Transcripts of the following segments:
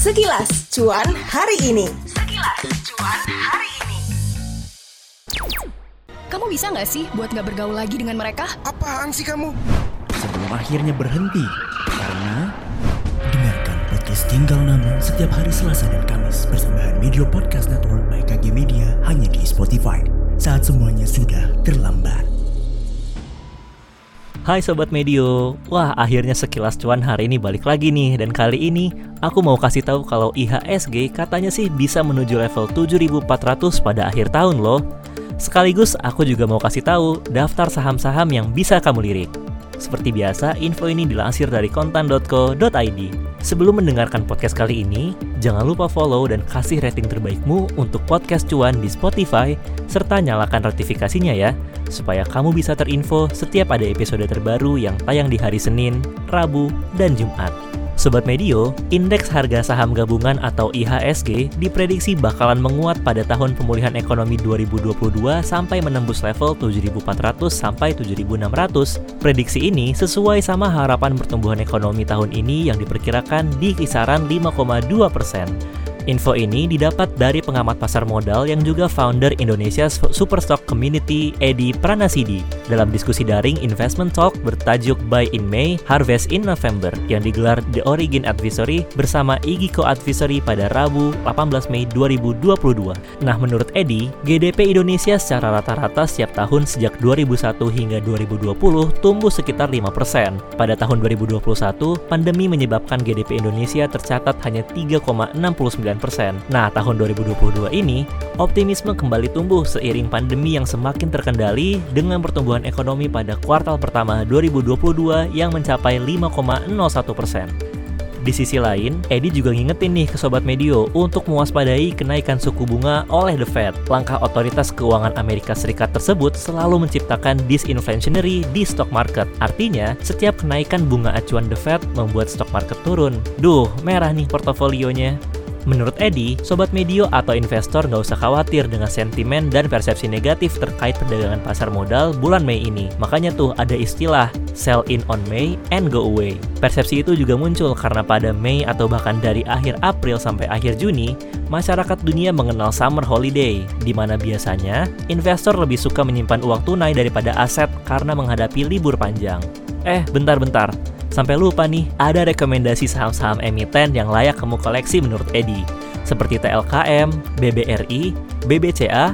Sekilas cuan hari ini. Sekilas cuan hari ini. Kamu bisa nggak sih buat nggak bergaul lagi dengan mereka? Apaan sih kamu? sebelum akhirnya berhenti karena dengarkan podcast tinggal nama setiap hari Selasa dan Kamis persembahan Media Podcast Network by KG Media hanya di Spotify saat semuanya sudah terlambat. Hai Sobat Medio, wah akhirnya sekilas cuan hari ini balik lagi nih. Dan kali ini aku mau kasih tahu kalau IHSG katanya sih bisa menuju level 7400 pada akhir tahun loh. Sekaligus aku juga mau kasih tahu daftar saham-saham yang bisa kamu lirik. Seperti biasa, info ini dilansir dari kontan.co.id. Sebelum mendengarkan podcast kali ini, jangan lupa follow dan kasih rating terbaikmu untuk podcast cuan di Spotify, serta nyalakan notifikasinya ya, supaya kamu bisa terinfo setiap ada episode terbaru yang tayang di hari Senin, Rabu, dan Jumat. Sobat Medio, indeks harga saham gabungan atau IHSG diprediksi bakalan menguat pada tahun pemulihan ekonomi 2022 sampai menembus level 7.400 sampai 7.600. Prediksi ini sesuai sama harapan pertumbuhan ekonomi tahun ini yang diperkirakan di kisaran 5,2 persen. Info ini didapat dari pengamat pasar modal yang juga founder Indonesia Superstock Community, Edi Pranasidi, dalam diskusi daring Investment Talk bertajuk Buy in May, Harvest in November yang digelar The Origin Advisory bersama Igiko Advisory pada Rabu 18 Mei 2022. Nah, menurut Edi, GDP Indonesia secara rata-rata setiap tahun sejak 2001 hingga 2020 tumbuh sekitar 5%. Pada tahun 2021, pandemi menyebabkan GDP Indonesia tercatat hanya 3,69 Nah, tahun 2022 ini, optimisme kembali tumbuh seiring pandemi yang semakin terkendali dengan pertumbuhan ekonomi pada kuartal pertama 2022 yang mencapai 5,01%. Di sisi lain, Edi juga ngingetin nih ke Sobat Medio untuk mewaspadai kenaikan suku bunga oleh The Fed. Langkah otoritas keuangan Amerika Serikat tersebut selalu menciptakan disinflationary di stock market. Artinya, setiap kenaikan bunga acuan The Fed membuat stock market turun. Duh, merah nih portofolionya. Menurut Edi, sobat medio atau investor nggak usah khawatir dengan sentimen dan persepsi negatif terkait perdagangan pasar modal bulan Mei ini. Makanya tuh ada istilah sell in on May and go away. Persepsi itu juga muncul karena pada Mei atau bahkan dari akhir April sampai akhir Juni, masyarakat dunia mengenal summer holiday, di mana biasanya investor lebih suka menyimpan uang tunai daripada aset karena menghadapi libur panjang. Eh, bentar-bentar. Sampai lupa nih, ada rekomendasi saham-saham emiten yang layak kamu koleksi menurut Edi, seperti TLKM, BBRI, BBCA,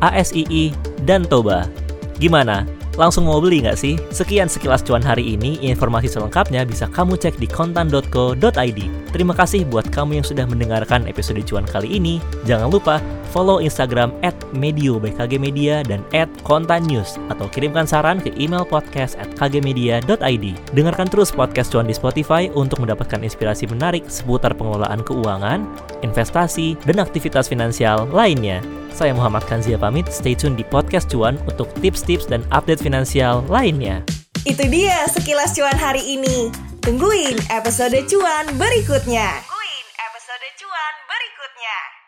ASII, dan Toba. Gimana? Langsung mau beli nggak sih? Sekian sekilas cuan hari ini, informasi selengkapnya bisa kamu cek di kontan.co.id. Terima kasih buat kamu yang sudah mendengarkan episode cuan kali ini. Jangan lupa follow Instagram at Media dan at Kontan News atau kirimkan saran ke email podcast at kgmedia.id. Dengarkan terus podcast cuan di Spotify untuk mendapatkan inspirasi menarik seputar pengelolaan keuangan, investasi, dan aktivitas finansial lainnya. Saya Muhammad Kanzia pamit, stay tune di podcast cuan untuk tips-tips dan update finansial lainnya. Itu dia sekilas cuan hari ini. Tungguin episode cuan berikutnya. Tungguin episode cuan berikutnya.